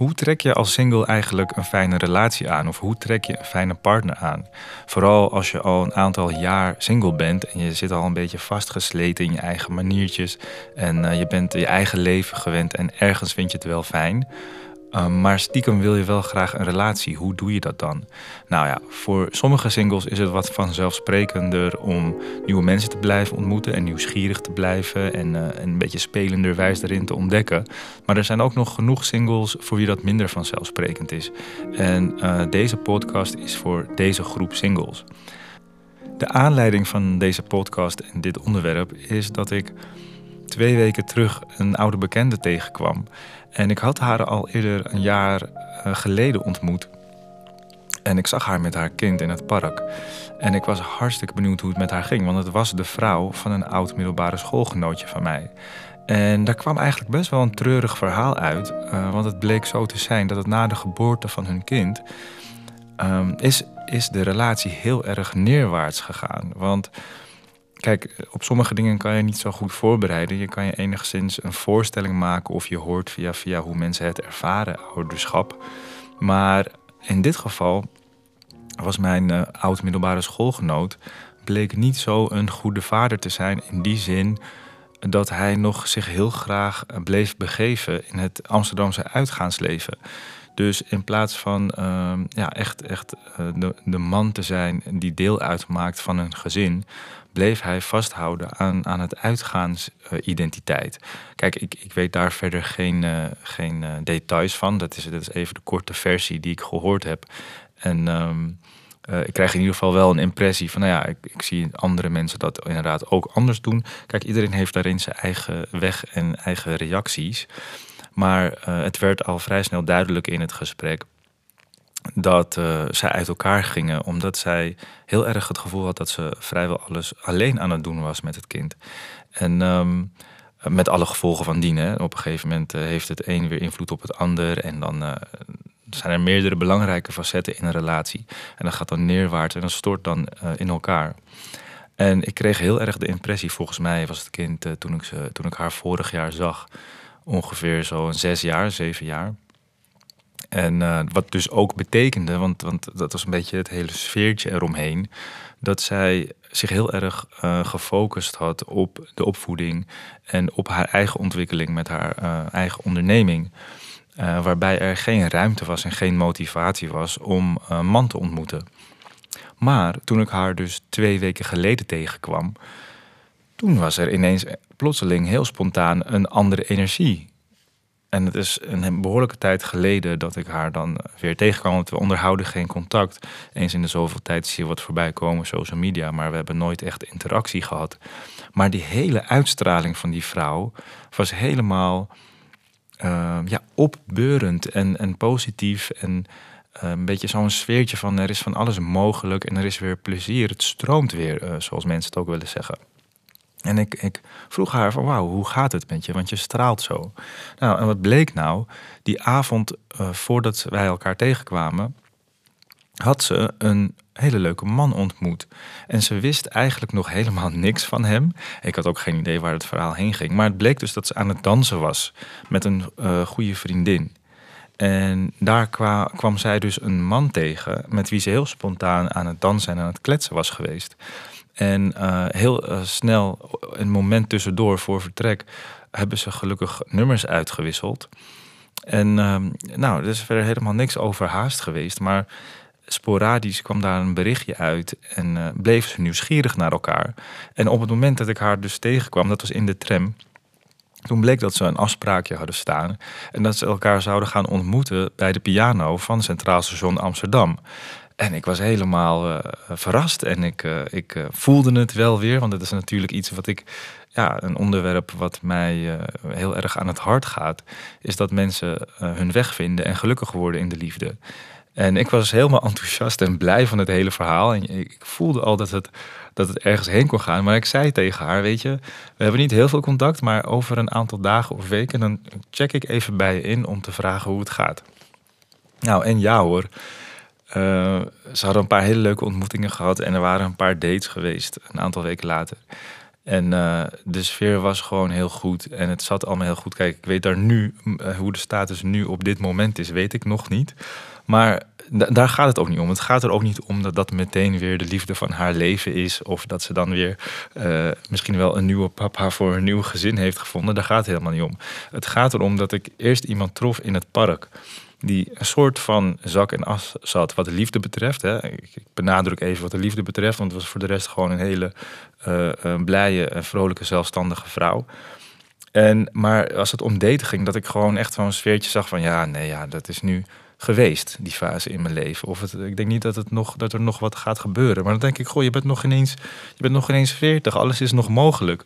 Hoe trek je als single eigenlijk een fijne relatie aan? Of hoe trek je een fijne partner aan? Vooral als je al een aantal jaar single bent en je zit al een beetje vastgesleten in je eigen maniertjes en uh, je bent je eigen leven gewend en ergens vind je het wel fijn. Ehm, maar stiekem wil je wel graag een relatie. Hoe doe je dat dan? Nou ja, voor sommige singles is het wat vanzelfsprekender om nieuwe mensen te blijven ontmoeten en nieuwsgierig te blijven en, uh, een beetje spelenderwijs erin te ontdekken. Maar er zijn ook nog genoeg singles voor wie dat minder vanzelfsprekend is. En uh, deze podcast is voor deze groep singles. De aanleiding van deze podcast en dit onderwerp is dat ik twee weken terug een oude bekende tegenkwam. En ik had haar al eerder een jaar eh, geleden ontmoet. En ik zag haar met haar kind in het park. En ik was hartstikke benieuwd hoe het met haar ging, want het was de vrouw van een oud middelbare schoolgenootje van mij. En daar kwam eigenlijk best wel een treurig verhaal uit, uh, want het bleek zo te zijn dat het na de geboorte van hun kind um, is, is de relatie heel erg neerwaarts gegaan. Want Kijk, op sommige dingen kan je niet zo goed voorbereiden. Je kan je enigszins een voorstelling maken of je hoort via, via hoe mensen het ervaren, ouderschap. Maar in dit geval was mijn uh, oud-middelbare schoolgenoot... bleek niet zo een goede vader te zijn in die zin dat hij nog zich heel graag bleef begeven in het Amsterdamse uitgaansleven. Dus in plaats van uh, ja, echt, echt uh, de, man te zijn die deel uitmaakt van een gezin, bleef hij vasthouden aan, aan het uitgaansidentiteit. Kijk, ik, ik weet daar verder geen, uh, geen uh, details van. Dat is, dat is even de korte versie die ik gehoord heb. En uh, ik krijg in ieder geval wel een impressie van, nou ja, ik, ik, zie andere mensen dat inderdaad ook anders doen. Kijk, iedereen heeft daarin zijn eigen weg en eigen reacties. Maar het werd al vrij snel duidelijk in het gesprek dat uh, zij uit elkaar gingen omdat zij heel erg het gevoel had dat ze vrijwel alles alleen aan het doen was met het kind. En um, met alle gevolgen van dien. Hè. Op een gegeven moment uh, heeft het een weer invloed op het ander. En dan zijn er meerdere belangrijke facetten in een relatie. En dat gaat dan neerwaarts en dat stort dan in elkaar. En ik kreeg heel erg de impressie, volgens mij was het kind toen, ik ze, toen ik haar vorig jaar zag, ongeveer zo'n zes jaar, zeven jaar. En uh, wat dus ook betekende, want, want dat was een beetje het hele sfeertje eromheen, dat zij zich heel erg uh, gefocust had op de opvoeding en op haar eigen ontwikkeling met haar uh, eigen onderneming. waarbij er geen ruimte was en geen motivatie was om een man te ontmoeten. Maar toen ik haar dus twee weken geleden tegenkwam, toen was er ineens plotseling heel spontaan een andere energie. En het is een behoorlijke tijd geleden dat ik haar dan weer tegenkwam. Want we onderhouden geen contact. Eens in de zoveel tijd zie je wat voorbij komen, social media. Maar we hebben nooit echt interactie gehad. Maar die hele uitstraling van die vrouw was helemaal uh, ja, opbeurend en, en positief. En uh, een beetje zo'n sfeertje van er is van alles mogelijk en er is weer plezier. Het stroomt weer, uh, zoals mensen het ook willen zeggen. En ik, ik vroeg haar van wauw, hoe gaat het met je? Want je straalt zo. Nou, en wat bleek nou? Die avond uh, voordat wij elkaar tegenkwamen, had ze een hele leuke man ontmoet. En ze wist eigenlijk nog helemaal niks van hem. Ik had ook geen idee waar het verhaal heen ging. Maar het bleek dus dat ze aan het dansen was met een uh, goede vriendin. En daar kwa, kwam zij dus een man tegen met wie ze heel spontaan aan het dansen en aan het kletsen was geweest. En uh, heel uh, snel, een moment tussendoor voor vertrek, hebben ze gelukkig nummers uitgewisseld. En uh, nou, er is verder helemaal niks overhaast geweest. Maar sporadisch kwam daar een berichtje uit en uh, bleef ze nieuwsgierig naar elkaar. En op het moment dat ik haar dus tegenkwam, dat was in de tram. Toen bleek dat ze een afspraakje hadden staan en dat ze elkaar zouden gaan ontmoeten bij de piano van Centraal Station Amsterdam. En ik was helemaal uh, verrast en ik, uh, ik uh, voelde het wel weer, want het is natuurlijk iets wat ik, ja, een onderwerp wat mij heel erg aan het hart gaat, is dat mensen hun weg vinden en gelukkig worden in de liefde. En ik was helemaal enthousiast en blij van het hele verhaal. En ik voelde al dat het, dat het ergens heen kon gaan. Maar ik zei tegen haar, weet je, we hebben niet heel veel contact, maar over een aantal dagen of weken, dan check ik even bij je in om te vragen hoe het gaat. Nou, en ja hoor. Uh, ze hadden een paar hele leuke ontmoetingen gehad en er waren een paar dates geweest een aantal weken later. En uh, de sfeer was gewoon heel goed en het zat allemaal heel goed. Kijk, ik weet daar nu, uh, hoe de status nu op dit moment is, weet ik nog niet. Maar daar gaat het ook niet om. Het gaat er ook niet om dat dat meteen weer de liefde van haar leven is. Of dat ze dan weer misschien wel een nieuwe papa voor een nieuw gezin heeft gevonden. Daar gaat het helemaal niet om. Het gaat erom dat ik eerst iemand trof in het park die een soort van zak en as zat wat de liefde betreft. Hè. Ik, benadruk even wat de liefde betreft, want het was voor de rest gewoon een hele uh, uh, blije en vrolijke, zelfstandige vrouw. En, maar als het om daten ging, dat ik gewoon echt zo'n sfeertje zag van ja, nee, ja, dat is nu geweest, die fase in mijn leven. Of het, ik denk niet dat, het nog, dat er nog wat gaat gebeuren. Maar dan denk ik, goh, je bent nog ineens, je bent nog ineens 40, alles is nog mogelijk.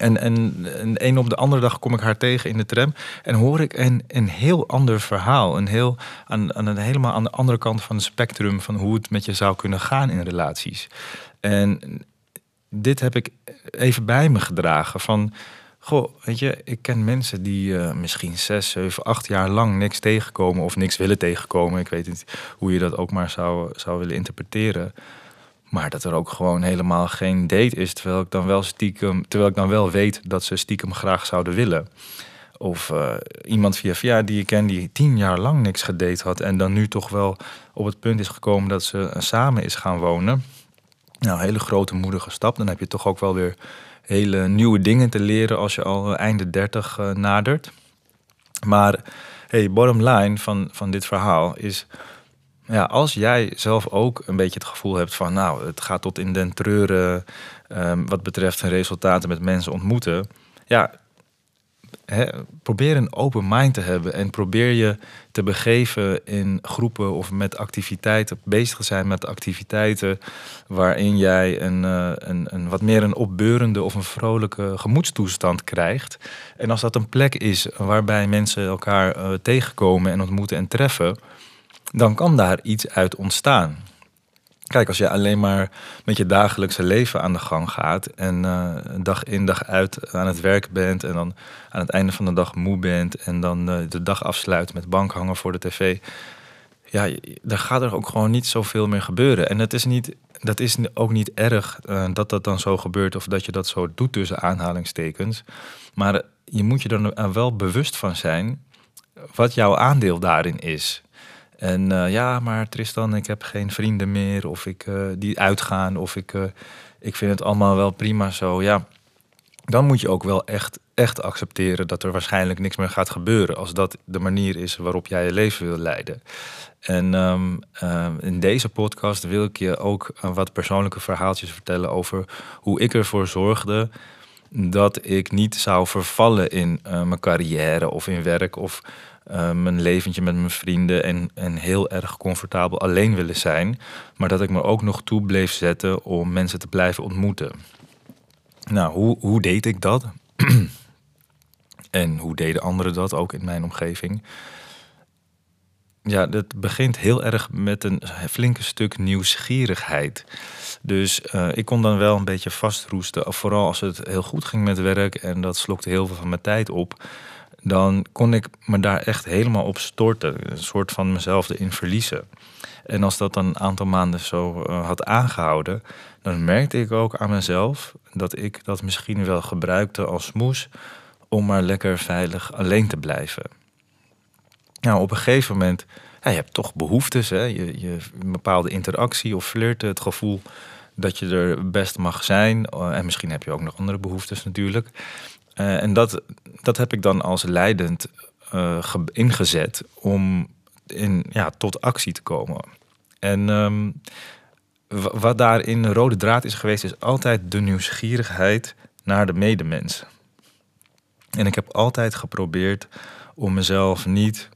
En, en, en een op de andere dag kom ik haar tegen in de tram en hoor ik een, een heel ander verhaal. Een heel, aan, aan een, helemaal aan de andere kant van het spectrum van hoe het met je zou kunnen gaan in relaties. En dit heb ik even bij me gedragen van Goh, weet je, ik ken mensen die uh, misschien zes, zeven, acht jaar lang niks tegenkomen of niks willen tegenkomen. Ik weet niet hoe je dat ook maar zou, zou willen interpreteren. Maar dat er ook gewoon helemaal geen date is, terwijl ik dan wel stiekem, terwijl ik dan wel weet dat ze stiekem graag zouden willen. Of uh, iemand via via die je ken die tien jaar lang niks gedate had en dan nu toch wel op het punt is gekomen dat ze samen is gaan wonen. Nou, hele grote moedige stap. Dan heb je toch ook wel weer hele nieuwe dingen te leren als je al einde 30 uh, nadert. Maar hey, bottom line van, van dit verhaal is. Ja, als jij zelf ook een beetje het gevoel hebt van, nou, het gaat tot in den treuren um, wat betreft resultaten met mensen ontmoeten. Ja, probeer een open mind te hebben en probeer je te begeven in groepen of met activiteiten, bezig te zijn met activiteiten waarin jij een, uh, een, een, wat meer een opbeurende of een vrolijke gemoedstoestand krijgt. En als dat een plek is waarbij mensen elkaar uh, tegenkomen en ontmoeten en treffen, dan kan daar iets uit ontstaan. Kijk, als je alleen maar met je dagelijkse leven aan de gang gaat en uh, dag in dag uit aan het werk bent en dan aan het einde van de dag moe bent en dan uh, de dag afsluit met bankhangen voor de tv, ja, daar gaat er ook gewoon niet zoveel meer gebeuren. En dat is, niet, dat is ook niet erg uh, dat dat dan zo gebeurt of dat je dat zo doet tussen aanhalingstekens. Maar je moet je er wel bewust van zijn wat jouw aandeel daarin is. En uh, ja, maar Tristan, ik heb geen vrienden meer. Of ik uh, die uitgaan. Of ik, uh, ik vind het allemaal wel prima zo. Ja, dan moet je ook wel echt, echt accepteren dat er waarschijnlijk niks meer gaat gebeuren. Als dat de manier is waarop jij je leven wil leiden. En um, in deze podcast wil ik je ook wat persoonlijke verhaaltjes vertellen over hoe ik ervoor zorgde dat ik niet zou vervallen in mijn carrière of in werk of uh, mijn leventje met mijn vrienden en, heel erg comfortabel alleen willen zijn. Maar dat ik me ook nog toe bleef zetten om mensen te blijven ontmoeten. Nou, hoe, hoe deed ik dat? en hoe deden anderen dat ook in mijn omgeving? Ja, dat begint heel erg met een flinke stuk nieuwsgierigheid. Dus uh, ik kon dan wel een beetje vastroesten. Vooral als het heel goed ging met werk en dat slokte heel veel van mijn tijd op dan kon ik me daar echt helemaal op storten. Een soort van mezelf erin verliezen. En als dat dan een aantal maanden zo uh, had aangehouden, dan merkte ik ook aan mezelf dat ik dat misschien wel gebruikte als smoes om maar lekker veilig alleen te blijven. Nou, op een gegeven moment, je hebt toch behoeftes, hè? Je, je, een bepaalde interactie of flirten, het gevoel dat je er best mag zijn. Eh, en misschien heb je ook nog andere behoeftes natuurlijk. Uh, en dat, dat heb ik dan als leidend uh, ingezet om in, ja, tot actie te komen. En um, wat daarin een rode draad is geweest, is altijd de nieuwsgierigheid naar de medemens. En ik heb altijd geprobeerd om mezelf niet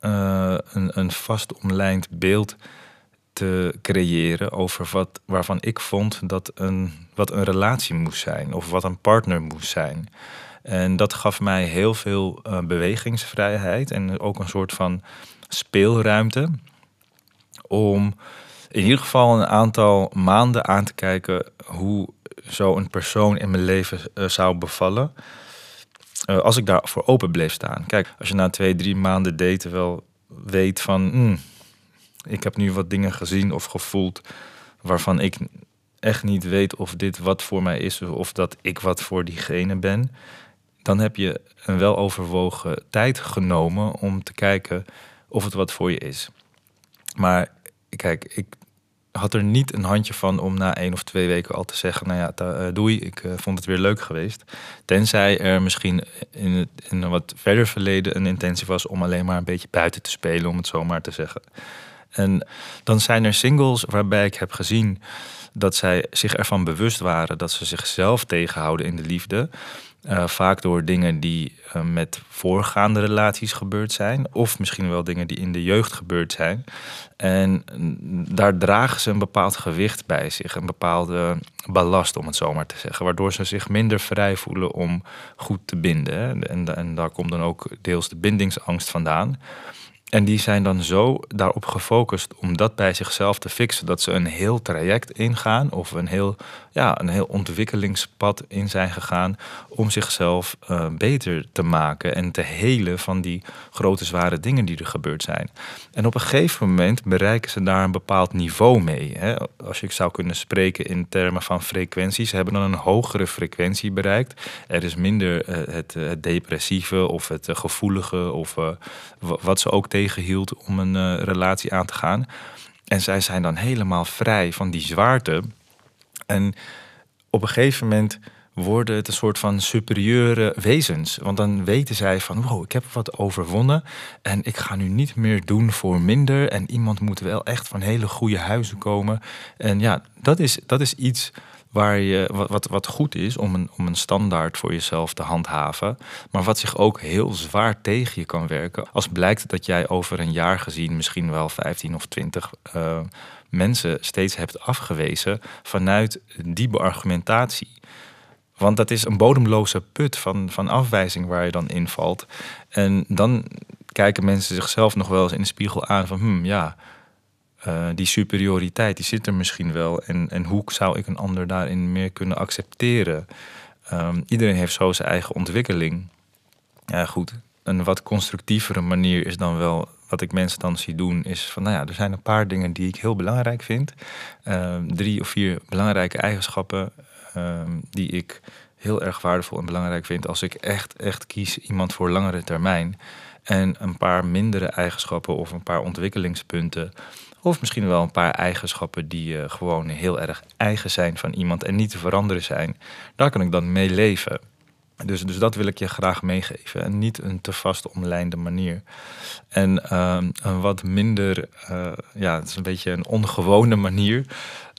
uh, een, een vast omlijnd beeld creëren over wat, waarvan ik vond dat een, wat een relatie moest zijn of wat een partner moest zijn. En dat gaf mij heel veel uh, bewegingsvrijheid en ook een soort van speelruimte om in ieder geval een aantal maanden aan te kijken hoe zo'n persoon in mijn leven uh, zou bevallen. Uh, als ik daarvoor open bleef staan. Kijk, als je na twee, drie maanden daten wel weet van... Mm, ik heb nu wat dingen gezien of gevoeld waarvan ik echt niet weet of dit wat voor mij is of dat ik wat voor diegene ben, dan heb je een weloverwogen tijd genomen om te kijken of het wat voor je is. Maar kijk, ik had er niet een handje van om na één of twee weken al te zeggen: Nou ja, uh, doei, ik uh, vond het weer leuk geweest. Tenzij er misschien in, het, in een wat verder verleden een intentie was om alleen maar een beetje buiten te spelen, om het zo maar te zeggen. En dan zijn er singles waarbij ik heb gezien dat zij zich ervan bewust waren dat ze zichzelf tegenhouden in de liefde. Uh, vaak door dingen die uh, met voorgaande relaties gebeurd zijn, of misschien wel dingen die in de jeugd gebeurd zijn. En daar dragen ze een bepaald gewicht bij zich, een bepaalde ballast, om het zo maar te zeggen, waardoor ze zich minder vrij voelen om goed te binden. En, en daar komt dan ook deels de bindingsangst vandaan. En die zijn dan zo daarop gefocust om dat bij zichzelf te fixen. Dat ze een heel traject ingaan of een heel, ja, een heel ontwikkelingspad in zijn gegaan. Om zichzelf uh, beter te maken en te helen van die grote zware dingen die er gebeurd zijn. En op een gegeven moment bereiken ze daar een bepaald niveau mee. Hè? Als je zou kunnen spreken in termen van frequenties. Ze hebben dan een hogere frequentie bereikt. Er is minder uh, het, het, depressieve of het gevoelige of wat ze ook tegen tegenhield om een uh, relatie aan te gaan. En zij zijn dan helemaal vrij van die zwaarte. En op een gegeven moment worden het een soort van superieure wezens. Want dan weten zij van, wow, ik heb wat overwonnen en ik ga nu niet meer doen voor minder. En iemand moet wel echt van hele goede huizen komen. En ja, dat is, dat is iets waar je, wat, wat goed is om een, om een standaard voor jezelf te handhaven, maar wat zich ook heel zwaar tegen je kan werken. Als blijkt dat jij over een jaar gezien misschien wel 15 of 20 uh, eh, mensen steeds hebt afgewezen vanuit die beargumentatie. Want dat is een bodemloze put van, van afwijzing waar je dan invalt. En dan kijken mensen zichzelf nog wel eens in de spiegel aan van, hmm, ja, uh, die superioriteit, die zit er misschien wel. En, en hoe zou ik een ander daarin meer kunnen accepteren? Um, iedereen heeft zo zijn eigen ontwikkeling. Ja, goed. Een wat constructievere manier is dan wel wat ik mensen dan zie doen, is van nou ja, er zijn een paar dingen die ik heel belangrijk vind. Um, drie of vier belangrijke eigenschappen um, die ik heel erg waardevol en belangrijk vind als ik echt, echt kies iemand voor langere termijn. En een paar mindere eigenschappen of een paar ontwikkelingspunten of misschien wel een paar eigenschappen die uh, gewoon heel erg eigen zijn van iemand en niet te veranderen zijn. Daar kan ik dan mee leven. Dus, dus dat wil ik je graag meegeven. En niet een te vast omlijnde manier. En uh, een wat minder, uh, ja, het is een beetje een ongewone manier.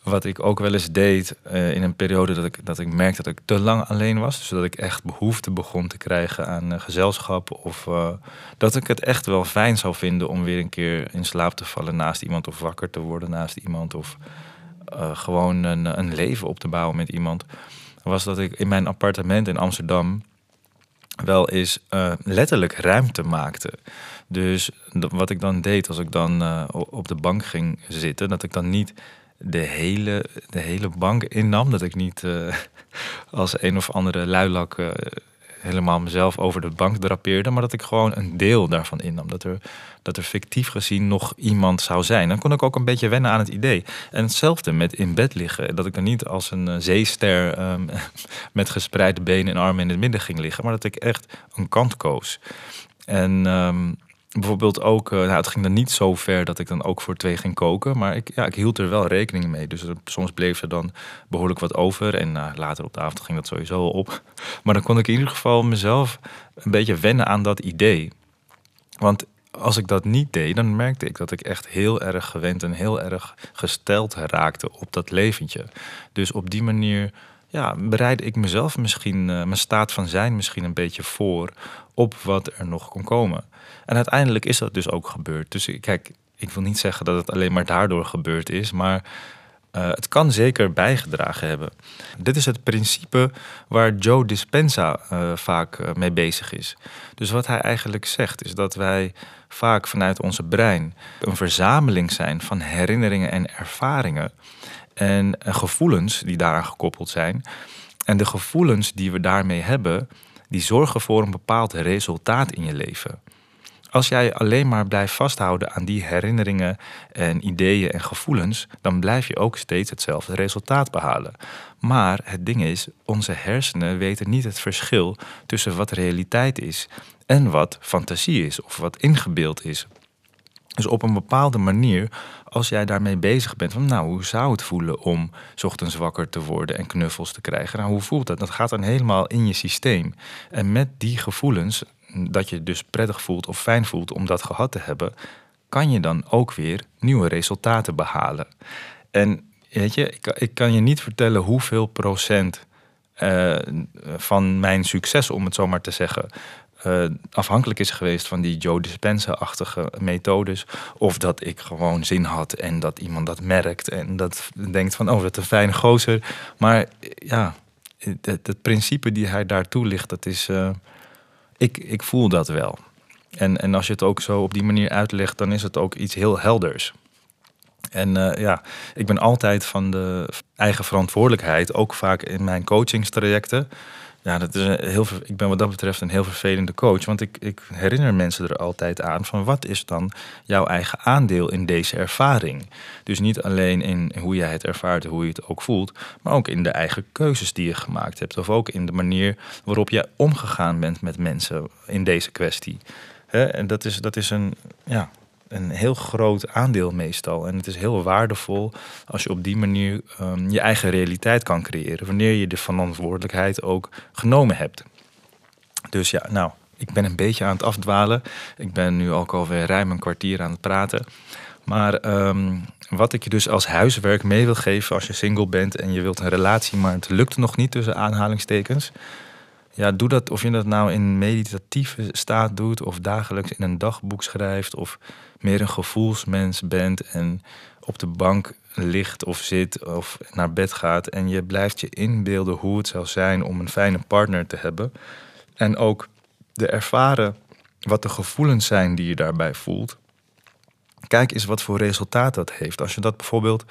Wat ik ook wel eens deed uh, in een periode dat ik, dat ik merkte dat ik te lang alleen was. Dus dat ik echt behoefte begon te krijgen aan uh, gezelschap. Of uh, dat ik het echt wel fijn zou vinden om weer een keer in slaap te vallen naast iemand. Of wakker te worden naast iemand. Of gewoon een, een leven op te bouwen met iemand. Was dat ik in mijn appartement in Amsterdam wel eens letterlijk ruimte maakte. Dus wat ik dan deed als ik dan op de bank ging zitten, dat ik dan niet de hele, de hele bank innam. Dat ik niet uh, als een of andere luilak uh, helemaal mezelf over de bank drapeerde. Maar dat ik gewoon een deel daarvan innam. Dat er, dat er fictief gezien nog iemand zou zijn. Dan kon ik ook een beetje wennen aan het idee. En hetzelfde met in bed liggen. Dat ik dan niet als een uh, zeester um, met gespreide benen en armen in het midden ging liggen. Maar dat ik echt een kant koos. En... Um, bijvoorbeeld ook, uh, nou, het ging dan niet zo ver dat ik dan ook voor twee ging koken. Maar ik, ja, ik hield er wel rekening mee. Dus soms bleef er dan behoorlijk wat over. En uh, later op de avond ging dat sowieso op. Maar dan kon ik in ieder geval mezelf een beetje wennen aan dat idee. Want als ik dat niet deed, dan merkte ik dat ik echt heel erg gewend en heel erg gesteld raakte op dat leventje. Dus op die manier ja, bereid ik mezelf misschien, uh, mijn staat van zijn misschien een beetje voor op wat er nog kon komen. En uiteindelijk is dat dus ook gebeurd. Dus kijk, ik wil niet zeggen dat het alleen maar daardoor gebeurd is, maar uh, het kan zeker bijgedragen hebben. Dit is het principe waar Joe Dispenza uh, vaak mee bezig is. Dus wat hij eigenlijk zegt is dat wij vaak vanuit onze brein een verzameling zijn van herinneringen en ervaringen en gevoelens die daaraan gekoppeld zijn. En de gevoelens die we daarmee hebben, die zorgen voor een bepaald resultaat in je leven. Als jij alleen maar blijft vasthouden aan die herinneringen en ideeën en gevoelens, dan blijf je ook steeds hetzelfde resultaat behalen. Maar het ding is, onze hersenen weten niet het verschil tussen wat realiteit is en wat fantasie is of wat ingebeeld is. Dus op een bepaalde manier, als jij daarmee bezig bent, van nou, hoe zou het voelen om ochtends wakker te worden en knuffels te krijgen? Nou, hoe voelt dat? Dat gaat dan helemaal in je systeem. En met die gevoelens, dat je dus prettig voelt of fijn voelt om dat gehad te hebben, kan je dan ook weer nieuwe resultaten behalen. En weet je, ik, ik kan je niet vertellen hoeveel procent uh, van mijn succes, om het zo maar te zeggen, uh, afhankelijk is geweest van die Joe Dispenza-achtige methodes. Of dat ik gewoon zin had en dat iemand dat merkt en dat denkt van, oh, wat een fijne gozer. Maar ja, het, principe die hij daar toelicht, dat is, uh, ik, ik voel dat wel. En, en als je het ook zo op die manier uitlegt, dan is het ook iets heel helders. En uh, ja, ik ben altijd van de eigen verantwoordelijkheid, ook vaak in mijn coachingstrajecten. Ja, dat is heel, ik ben wat dat betreft een heel vervelende coach. Want ik, ik herinner mensen er altijd aan van wat is dan jouw eigen aandeel in deze ervaring. Dus niet alleen in hoe jij het ervaart, hoe je het ook voelt, maar ook in de eigen keuzes die je gemaakt hebt. Of ook in de manier waarop je omgegaan bent met mensen in deze kwestie. en dat is, dat is een, ja, een heel groot aandeel meestal. En het is heel waardevol als je op die manier um, je eigen realiteit kan creëren. Wanneer je de verantwoordelijkheid ook genomen hebt. Dus ja, nou, ik ben een beetje aan het afdwalen. Ik ben nu ook alweer ruim een kwartier aan het praten. Maar um, wat ik je dus als huiswerk mee wil geven als je single bent en je wilt een relatie, maar het lukt nog niet tussen aanhalingstekens. Ja, doe dat of je dat nou in meditatieve staat doet of dagelijks in een dagboek schrijft of meer een gevoelsmens bent en op de bank ligt of zit of naar bed gaat en je blijft je inbeelden hoe het zou zijn om een fijne partner te hebben en ook de ervaren wat de gevoelens zijn die je daarbij voelt. Kijk eens wat voor resultaat dat heeft. Als je dat bijvoorbeeld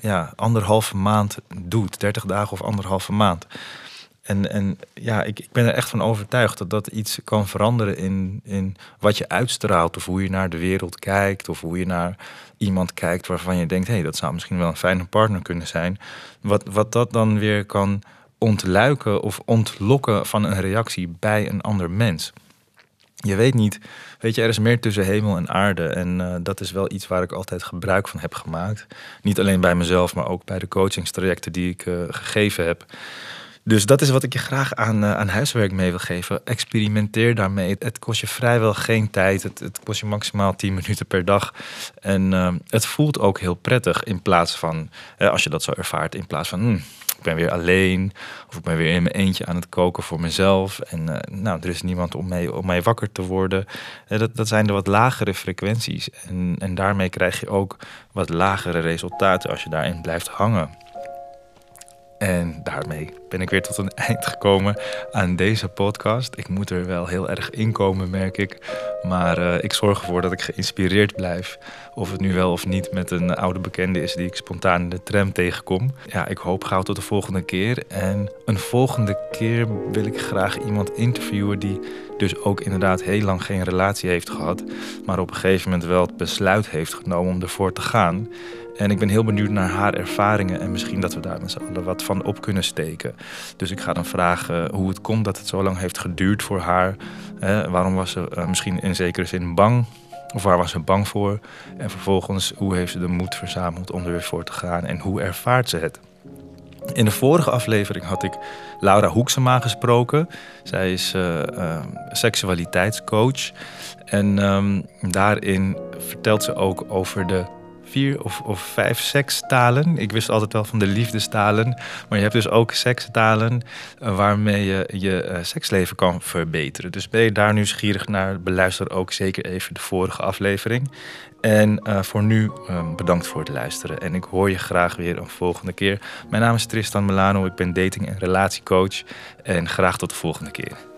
ja, anderhalve maand doet, 30 dagen of anderhalve maand. En, en ja, ik, ik ben er echt van overtuigd dat dat iets kan veranderen in, in wat je uitstraalt. Of hoe je naar de wereld kijkt. Of hoe je naar iemand kijkt waarvan je denkt: hé, hey, dat zou misschien wel een fijne partner kunnen zijn. Wat, wat dat dan weer kan ontluiken of ontlokken van een reactie bij een ander mens. Je weet niet, weet je, er is meer tussen hemel en aarde. En uh, dat is wel iets waar ik altijd gebruik van heb gemaakt. Niet alleen bij mezelf, maar ook bij de coachingstrajecten die ik uh, gegeven heb. Dus dat is wat ik je graag aan, uh, aan huiswerk mee wil geven. Experimenteer daarmee. Het kost je vrijwel geen tijd. Het, het kost je maximaal 10 minuten per dag. En uh, het voelt ook heel prettig in plaats van, uh, als je dat zo ervaart, in plaats van. Hmm, ik ben weer alleen, of ik ben weer in mijn eentje aan het koken voor mezelf. En nou, er is niemand om mij, om wakker te worden. dat, dat zijn de wat lagere frequenties. En, en daarmee krijg je ook wat lagere resultaten als je daarin blijft hangen. En daarmee ben ik weer tot een eind gekomen aan deze podcast. Ik moet er wel heel erg in komen, merk ik. Maar uh, ik zorg ervoor dat ik geïnspireerd blijf. Of het nu wel of niet met een oude bekende is die ik spontaan in de tram tegenkom. Ja, ik hoop gauw tot de volgende keer. En een volgende keer wil ik graag iemand interviewen die dus ook inderdaad heel lang geen relatie heeft gehad. Maar op een gegeven moment wel het besluit heeft genomen om ervoor te gaan. En ik ben heel benieuwd naar haar ervaringen en misschien dat we daar met z'n allen wat van op kunnen steken. Dus ik ga dan vragen hoe het komt dat het zo lang heeft geduurd voor haar. waarom was ze uh, misschien in zekere zin bang? Of waar was ze bang voor? En vervolgens, hoe heeft ze de moed verzameld om er weer voor te gaan? En hoe ervaart ze het? In de vorige aflevering had ik Laura Hoeksema gesproken. Zij is uh, uh, seksualiteitscoach. En um, daarin vertelt ze ook over de vier of, of vijf sekstalen. Ik wist altijd wel van de liefdestalen. Maar je hebt dus ook sekstalen uh, waarmee je je uh, seksleven kan verbeteren. Dus ben je daar nieuwsgierig naar, beluister ook zeker even de vorige aflevering. En uh, voor nu um, bedankt voor het luisteren. En ik hoor je graag weer een volgende keer. Mijn naam is Tristan Milano. Ik ben dating- en relatiecoach. En graag tot de volgende keer.